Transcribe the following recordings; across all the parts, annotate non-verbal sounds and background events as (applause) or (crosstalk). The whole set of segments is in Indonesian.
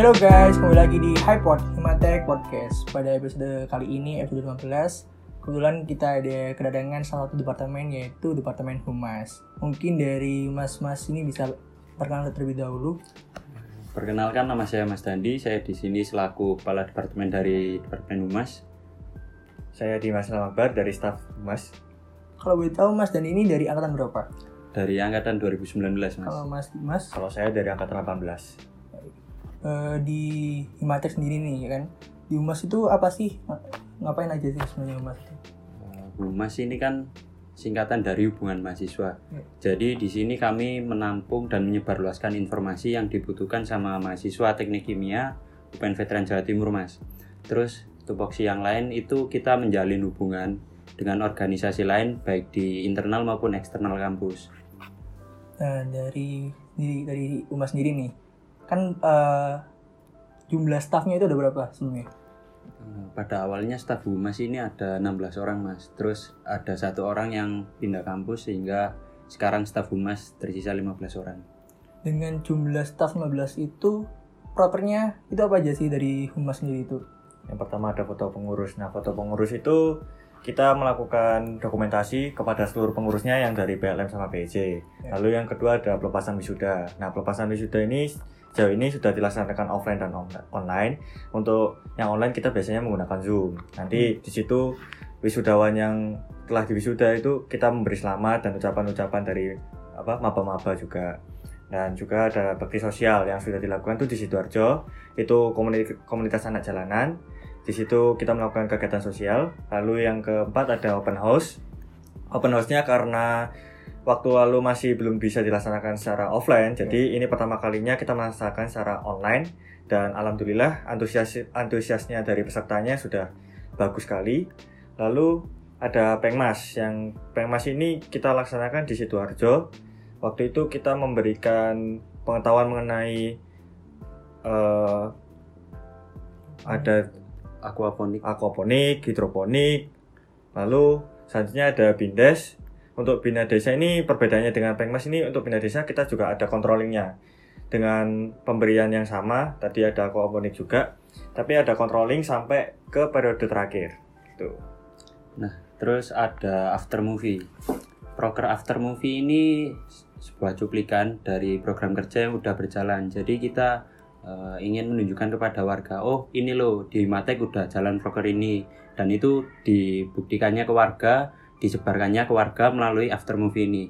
Halo guys, kembali lagi di HiPod Himatek Podcast. Pada episode kali ini, episode 15, kebetulan kita ada kedatangan salah satu departemen yaitu Departemen Humas. Mungkin dari mas-mas ini bisa perkenalan terlebih dahulu. Perkenalkan nama saya Mas Dandi, saya di sini selaku kepala departemen dari Departemen Humas. Saya Dimas Lamabar dari staf Humas. Kalau boleh tahu Mas dan ini dari angkatan berapa? Dari angkatan 2019, Mas. Kalau Mas Dimas Kalau saya dari angkatan 18. Eh, di Himatek sendiri nih ya kan. Di Humas itu apa sih? Ngapain aja sih sebenarnya Humas itu? Eh, Humas ini kan singkatan dari hubungan mahasiswa. Ya. Jadi di sini kami menampung dan menyebarluaskan informasi yang dibutuhkan sama mahasiswa teknik kimia UPN Veteran Jawa Timur, Mas. Terus tupoksi yang lain itu kita menjalin hubungan dengan organisasi lain baik di internal maupun eksternal kampus. Nah, dari dari, dari Humas sendiri nih, kan eh, jumlah staffnya itu ada berapa sebelumnya? Eh, Pada awalnya staf humas ini ada 16 orang mas, terus ada satu orang yang pindah kampus sehingga sekarang staf humas tersisa 15 orang. Dengan jumlah staff 15 itu, propernya itu apa aja sih dari Humas sendiri itu? Yang pertama ada foto pengurus. Nah, foto pengurus itu kita melakukan dokumentasi kepada seluruh pengurusnya yang dari PLM sama PJ. Ya. Lalu yang kedua ada pelepasan wisuda. Nah, pelepasan wisuda ini sejauh ini sudah dilaksanakan offline dan on- online. Untuk yang online kita biasanya menggunakan Zoom. Nanti di situ wisudawan yang telah diwisuda itu kita memberi selamat dan ucapan-ucapan dari apa maba-maba juga. Dan juga ada bakti sosial yang sudah dilakukan tuh di Sidoarjo. Itu komuni- komunitas anak jalanan. Di situ kita melakukan kegiatan sosial. Lalu yang keempat ada open house. Open house-nya karena waktu lalu masih belum bisa dilaksanakan secara offline, jadi ini pertama kalinya kita melaksanakan secara online dan alhamdulillah antusias antusiasnya dari pesertanya sudah bagus sekali. Lalu ada Pengmas yang Pengmas ini kita laksanakan di Sidoarjo. Waktu itu kita memberikan pengetahuan mengenai eh, ada Aquaponik aquaponik, hidroponik, lalu selanjutnya ada bindes. Untuk bina desa ini perbedaannya dengan pengmas ini untuk bina desa kita juga ada controllingnya dengan pemberian yang sama tadi ada aquaponik juga tapi ada controlling sampai ke periode terakhir gitu. Terus ada after movie. Proker after movie ini sebuah cuplikan dari program kerja yang udah berjalan. Jadi kita eh, ingin menunjukkan kepada warga, oh ini loh di Matek udah jalan proker ini dan itu dibuktikannya ke warga, disebarkannya ke warga melalui after movie ini.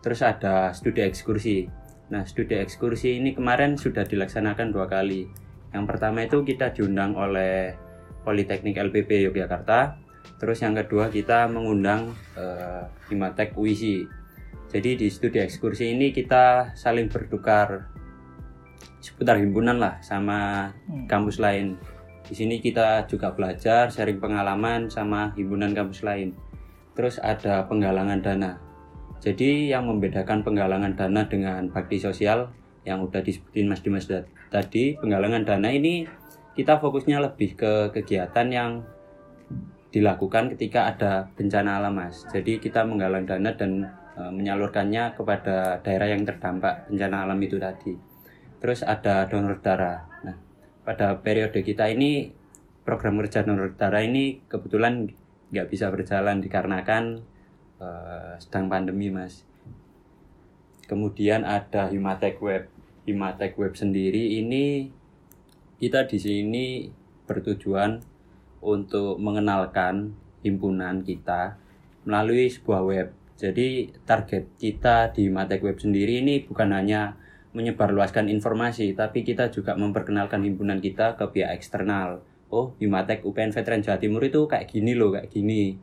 Terus ada studi ekskursi. Nah, studi ekskursi ini kemarin sudah dilaksanakan dua kali. Yang pertama itu kita diundang oleh Politeknik LPP Yogyakarta Terus yang kedua kita mengundang eh, Himatek UISI. Jadi di studi ekskursi ini kita saling bertukar seputar himpunan lah sama Hmm. kampus lain. Di sini kita juga belajar, sharing pengalaman sama himpunan kampus lain. Terus ada penggalangan dana. Jadi yang membedakan penggalangan dana dengan bakti sosial yang udah disebutin Mas Dimas tadi, penggalangan dana ini kita fokusnya lebih ke kegiatan yang dilakukan ketika ada bencana alam mas. Jadi kita menggalang dana dan e, menyalurkannya kepada daerah yang terdampak bencana alam itu tadi. Terus ada donor darah. Nah, pada periode kita ini program kerja donor darah ini kebetulan nggak bisa berjalan dikarenakan e, sedang pandemi mas. Kemudian ada Himatek Web. Himatek Web sendiri ini kita di sini bertujuan untuk mengenalkan himpunan kita melalui sebuah web. Jadi target kita di Matek Web sendiri ini bukan hanya menyebarluaskan informasi, tapi kita juga memperkenalkan himpunan kita ke pihak eksternal. Oh, Himatek UPN Veteran Jawa Timur itu kayak gini loh, kayak gini.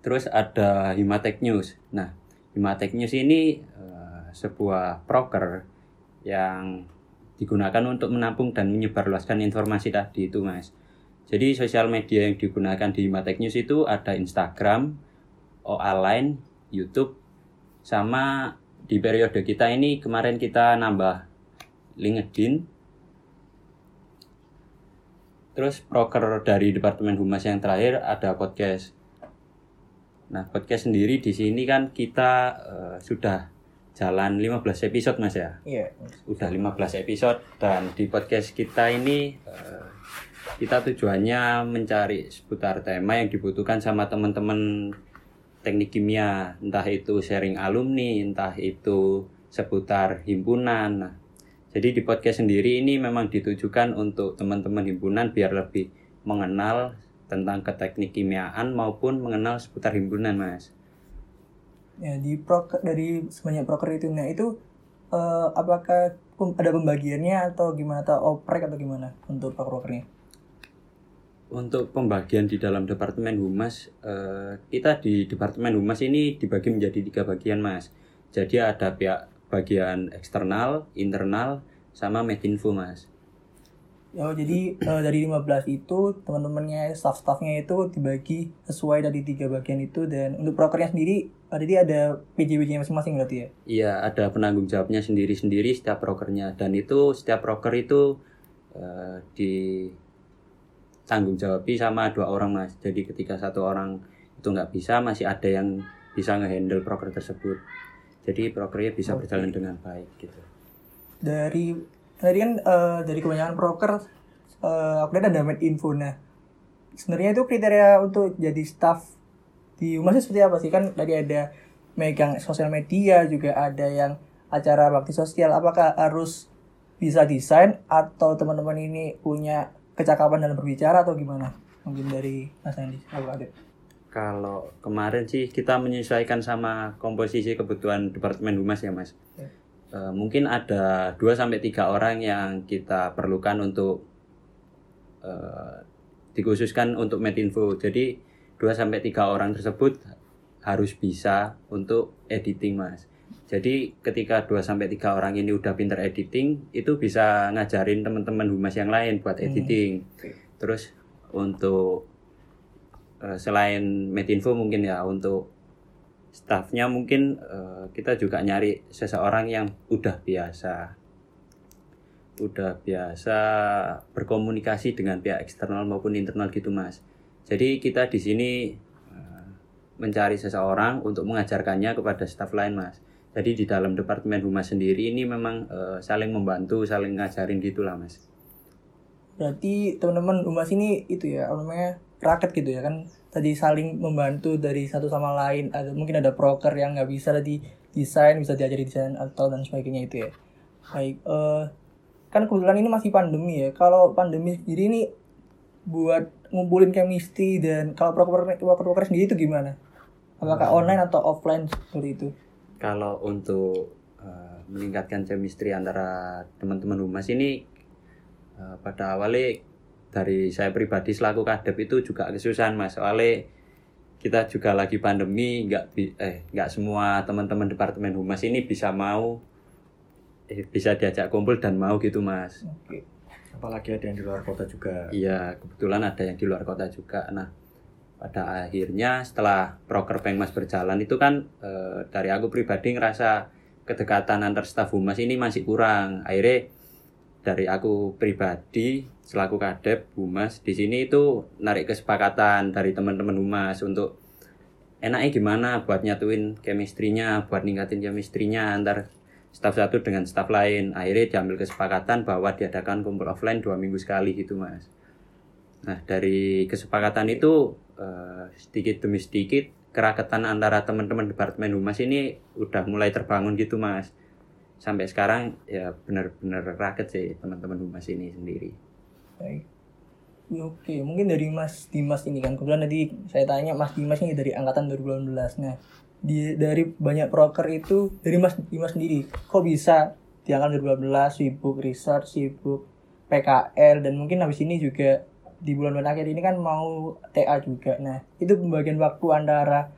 Terus ada Himatek News. Nah, Himatek News ini eh, sebuah proker yang digunakan untuk menampung dan menyebarluaskan informasi tadi itu, Mas. Jadi sosial media yang digunakan di Matek News itu ada Instagram, OA Line, YouTube, sama di periode kita ini kemarin kita nambah LinkedIn. Terus proker dari Departemen Humas yang terakhir ada podcast. Nah, podcast sendiri di sini kan kita eh, sudah jalan 15 episode Mas ya. Iya. Udah 15 episode dan di podcast kita ini eh, kita tujuannya mencari seputar tema yang dibutuhkan sama teman-teman teknik kimia, entah itu sharing alumni, entah itu seputar himpunan. Nah, jadi di podcast sendiri ini memang ditujukan untuk teman-teman himpunan biar lebih mengenal tentang keteknik kimiaan maupun mengenal seputar himpunan, Mas. Ya di proker dari sebanyak proker itu nah itu eh, apakah ada pembagiannya atau gimana atau oprek atau gimana untuk proker-prokernya? Untuk pembagian di dalam Departemen Humas, eh, kita di Departemen Humas ini dibagi menjadi tiga bagian, Mas. Jadi ada pihak bagian eksternal, internal, sama Medinfo, Mas. Oh jadi eh, dari 15 itu teman-temannya staff-staffnya itu dibagi sesuai dari tiga bagian itu dan untuk prokernya sendiri eh, jadi ada PJ-PJ masing-masing berarti ya? Iya, ada penanggung jawabnya sendiri-sendiri setiap prokernya dan itu setiap proker itu eh, di tanggung jawabi sama dua orang mas. Jadi ketika satu orang itu nggak bisa, masih ada yang bisa ngehandle proker tersebut. Jadi prokernya bisa Oke. berjalan dengan baik gitu. Dari tadi kan eh, dari kebanyakan proker eh, aku lihat ada med info. Nah sebenarnya itu kriteria untuk jadi staff di humas seperti apa sih? Kan tadi ada megang sosial media juga ada yang acara bakti sosial. Apakah harus bisa desain atau teman-teman ini punya kecakapan dalam berbicara atau gimana? Mungkin dari Mas Andi apa ada Kalau kemarin sih kita menyesuaikan sama komposisi kebutuhan Departemen Humas ya mas. Ya. Eh, mungkin ada 2 sampai tiga orang yang kita perlukan untuk eh, dikhususkan untuk Medinfo. Jadi 2 sampai tiga orang tersebut harus bisa untuk editing mas. Jadi ketika 2 sampai tiga orang ini udah pinter editing, itu bisa ngajarin teman-teman humas yang lain buat Hmm. editing. Oke. Terus untuk eh, selain Medinfo mungkin ya untuk staffnya mungkin eh, kita juga nyari seseorang yang udah biasa udah biasa berkomunikasi dengan pihak eksternal maupun internal gitu mas. Jadi kita di sini eh, mencari seseorang untuk mengajarkannya kepada staff lain mas. Jadi di dalam departemen humas sendiri ini memang eh, saling membantu saling ngajarin gitulah mas. Berarti teman-teman humas ini itu ya namanya raket gitu ya kan. Tadi saling membantu dari satu sama lain ada mungkin ada proker yang nggak bisa tadi desain bisa diajari desain atau dan sebagainya itu ya. Baik eh kan kebetulan ini masih pandemi ya. Kalau pandemi sendiri ini buat ngumpulin chemistry dan kalau proker proker sendiri itu gimana? Apakah online atau offline seperti itu? Kalau untuk eh, meningkatkan chemistry antara teman-teman humas ini eh, pada awalnya dari saya pribadi selaku kadep itu juga kesusahan mas soalnya kita juga lagi pandemi nggak eh nggak semua teman-teman departemen humas ini bisa mau eh, bisa diajak kumpul dan mau gitu mas oke apalagi ada yang di luar kota juga Iya, kebetulan ada yang di luar kota juga. Nah, pada akhirnya setelah proker Pengmas berjalan itu kan eh, dari aku pribadi ngerasa kedekatan antar staf humas ini masih kurang. Akhirnya dari aku pribadi selaku kadep humas di sini itu narik kesepakatan dari teman-teman humas untuk enaknya gimana buat nyatuin chemistry-nya, buat ningkatin chemistry-nya antar staff satu dengan staff lain. Akhirnya diambil kesepakatan bahwa diadakan kumpul offline dua minggu sekali gitu mas. Nah dari kesepakatan itu eh, sedikit demi sedikit kerakatan antara teman-teman departemen humas ini udah mulai terbangun gitu mas. Sampai sekarang ya benar-benar raket sih teman-teman humas ini sendiri. Baik. Oke, mungkin dari Mas Dimas ini kan kebetulan tadi saya tanya Mas Dimas ini dari angkatan 2018. Nah, di dari banyak proker itu dari Mas Dimas sendiri, kok bisa di angkatan 2018 sibuk research, sibuk PKL dan mungkin habis ini juga di bulan-bulan akhir ini kan mau TA juga. Nah, itu pembagian waktu antara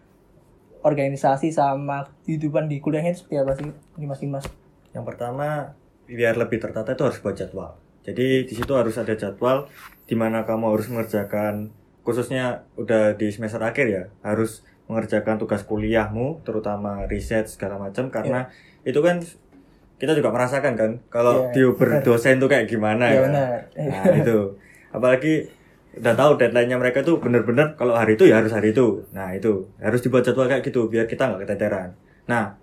organisasi sama kehidupan di kuliahnya itu seperti apa sih, ini Mas Dimas? Yang pertama, biar lebih tertata itu harus buat jadwal. Jadi di situ harus ada jadwal di mana kamu harus mengerjakan khususnya udah di semester akhir ya, harus mengerjakan tugas kuliahmu, terutama riset segala macam karena itu kan kita juga merasakan kan kalau Iya, di dosen tuh kayak gimana Ya, ya. benar. Nah, itu. Apalagi udah tahu deadline-nya mereka tuh bener-bener kalau hari itu ya harus hari itu. Nah, itu harus dibuat jadwal kayak gitu biar kita nggak keteteran. Nah,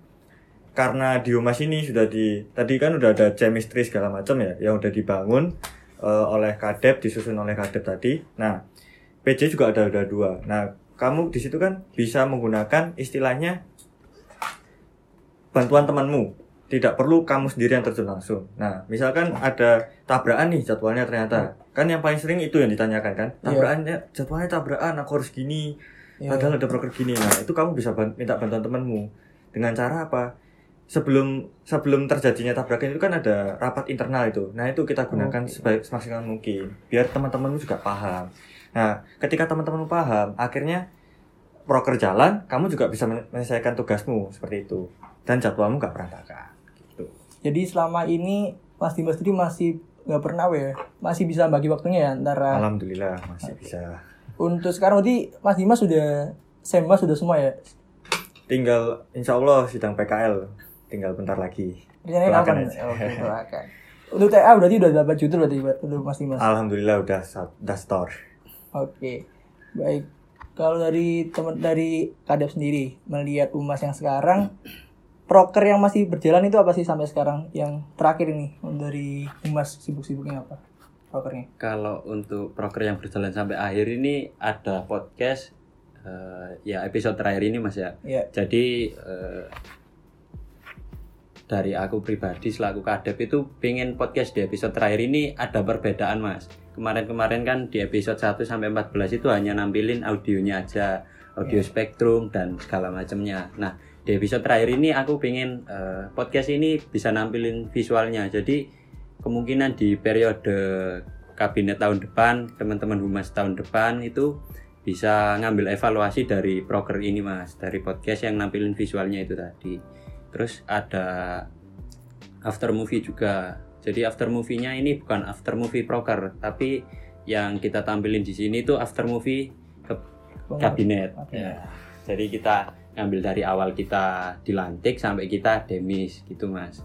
karena di humas ini sudah di tadi kan udah ada chemistry segala macam ya yang udah dibangun eh, oleh kadep disusun oleh kadep tadi. Nah PJ juga ada ada dua. Nah kamu di situ kan bisa menggunakan istilahnya bantuan temanmu. Tidak perlu kamu sendiri yang terjun langsung. Nah misalkan ada tabrakan nih jadwalnya ternyata. Kan yang paling sering itu yang ditanyakan kan? Iya. tabrakannya jadwalnya tabrakan aku harus gini Ya. padahal ada broker gini. Nah itu kamu bisa minta bantuan temanmu. Dengan cara apa sebelum sebelum terjadinya tabrakan itu kan ada rapat internal itu. Nah itu kita gunakan Oke. sebaik semaksimal mungkin biar teman-temanmu juga paham. Nah ketika teman-temanmu paham akhirnya broker jalan kamu juga bisa men- menyelesaikan tugasmu seperti itu. Dan jadwalmu nggak berantakan gitu. Jadi selama ini Mas Dimas sendiri masih nggak pernah ya, masih bisa bagi waktunya ya antara alhamdulillah masih bisa. Untuk sekarang berarti Mas Dimas sudah SEMA sudah semua ya. tinggal insya Allah sidang PKL tinggal bentar lagi Rencananya kapan? aja. Oke, (laughs) doakan. Untuk TA berarti udah dapat judul berarti untuk Mas Dimas. alhamdulillah udah udah store Oke, baik. Kalau dari teman dari Kadep sendiri melihat Umas yang sekarang, proker yang masih berjalan itu apa sih sampai sekarang? Yang terakhir ini dari Umas sibuk-sibuknya apa? Prokernya? Kalau untuk proker yang berjalan sampai akhir ini ada podcast eh, ya episode terakhir ini Mas ya. Ya, Jadi eh, dari aku pribadi selaku kadep itu pengen podcast di episode terakhir ini ada perbedaan Mas. Kemarin-kemarin kan di episode 1 sampai 14 itu hanya nampilin audionya aja, audio spektrum dan segala macamnya. Nah, di episode terakhir ini aku pengen eh, podcast ini bisa nampilin visualnya. Jadi kemungkinan di periode kabinet tahun depan, teman-teman humas tahun depan itu bisa ngambil evaluasi dari proker ini mas, dari podcast yang nampilin visualnya itu tadi. Terus ada after movie juga. Jadi after movie-nya ini bukan after movie proker, tapi yang kita tampilin di sini itu after movie ke- kabinet. Ya. Jadi kita ngambil dari awal kita dilantik sampai kita demis gitu mas.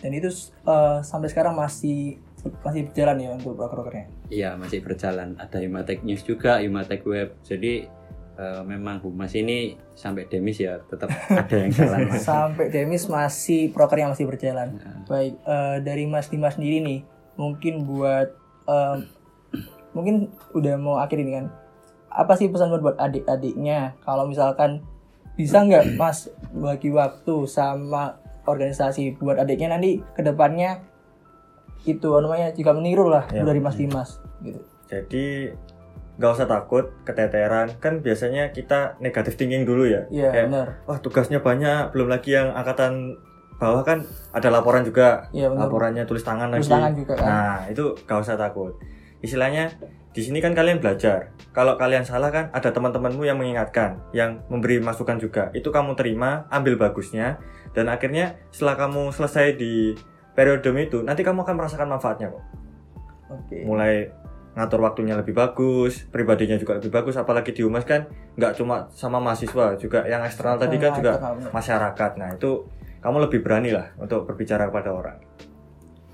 Dan itu eh, sampai sekarang masih masih berjalan ya untuk proker-prokernya. Iya masih berjalan. Ada Imatek News juga, Imatek Web. Jadi eh, memang humas ini sampai demis ya tetap (laughs) ada yang jalan. Sampai Demis masih proker yang masih berjalan. Nah, Baik, eh, dari Mas Dimas sendiri nih, mungkin buat eh, mungkin udah mau akhir ini kan. Apa sih pesan buat buat adik-adiknya kalau misalkan bisa nggak Mas bagi waktu sama organisasi buat adiknya nanti ke depannya itu apa namanya jika meniru lah Ya. dari Mas Dimas gitu. Jadi nggak usah takut keteteran kan biasanya kita negatif thinking dulu ya. Iya Kayak, benar. Wah tugasnya banyak, belum lagi yang angkatan bawah kan ada laporan juga. Iya benar. Laporannya tulis tangan Terus lagi. tangan juga kan. Nah itu nggak usah takut. Istilahnya di sini kan kalian belajar. Kalau kalian salah kan ada teman-temanmu yang mengingatkan, yang memberi masukan juga. Itu kamu terima, ambil bagusnya, dan akhirnya setelah kamu selesai di periode itu, nanti kamu akan merasakan manfaatnya kok. Oke. Mulai ngatur waktunya lebih bagus, pribadinya juga lebih bagus, apalagi di humas kan nggak cuma sama mahasiswa, juga yang eksternal tadi kan Nah, juga masyarakat. Nah itu kamu lebih berani lah untuk berbicara kepada orang.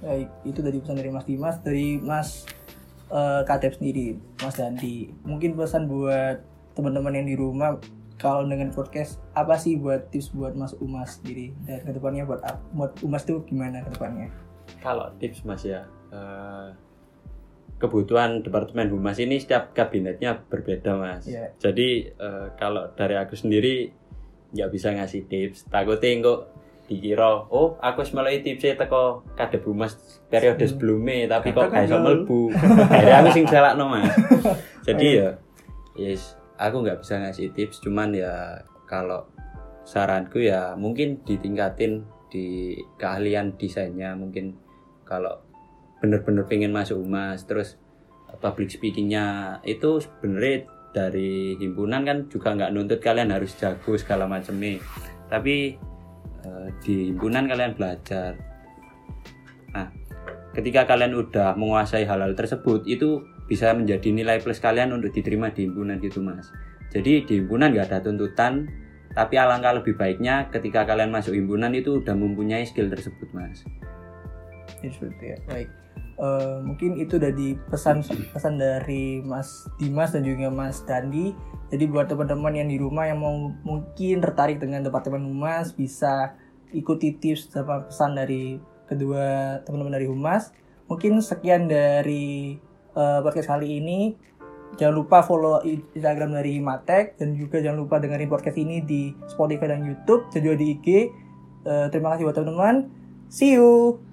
Baik, itu dari pesan dari Mas Dimas, dari Mas eh, Katep sendiri, Mas Dandi. Mungkin pesan buat teman-teman yang di rumah kalau dengan podcast apa sih buat tips buat Mas Umas sendiri dan ke depannya buat buat Umas tuh gimana ke depannya? Kalau tips mas ya, eh, kebutuhan departemen humas ini setiap kabinetnya berbeda mas. Iya. Jadi eh, kalau dari aku sendiri nggak bisa ngasih tips. Takutnya kok dikira, oh aku semeloi tipsnya teko kadep humas periode Hmm. sebelumnya, tapi kok gak kan, melbu. (laughs) Akhirnya aku sing salakno mas. Jadi ya, yes, aku nggak bisa ngasih tips. Cuman ya kalau saranku ya mungkin ditingkatin di keahlian desainnya mungkin kalau bener-bener pengen masuk humas. Terus uh, public speakingnya itu sebenarnya dari himpunan kan juga nggak nuntut kalian harus jago segala macam nih tapi eh, di himpunan kalian belajar. Nah ketika kalian udah menguasai hal-hal tersebut itu bisa menjadi nilai plus kalian untuk diterima di himpunan gitu mas. Jadi di himpunan nggak ada tuntutan tapi alangkah lebih baiknya ketika kalian masuk himpunan itu udah mempunyai skill tersebut mas. Jadi seperti ya. Baik. Eh, mungkin itu dari pesan pesan dari Mas Dimas dan juga Mas Dandi. Jadi buat teman-teman yang di rumah yang mau mungkin tertarik dengan departemen humas bisa ikuti tips sama pesan dari kedua teman-teman dari Humas. Mungkin sekian dari eh, podcast kali ini. Jangan lupa follow Instagram dari Himatek dan juga jangan lupa dengerin podcast ini di Spotify dan YouTube dan juga di IG. Eh, terima kasih buat teman-teman. See you.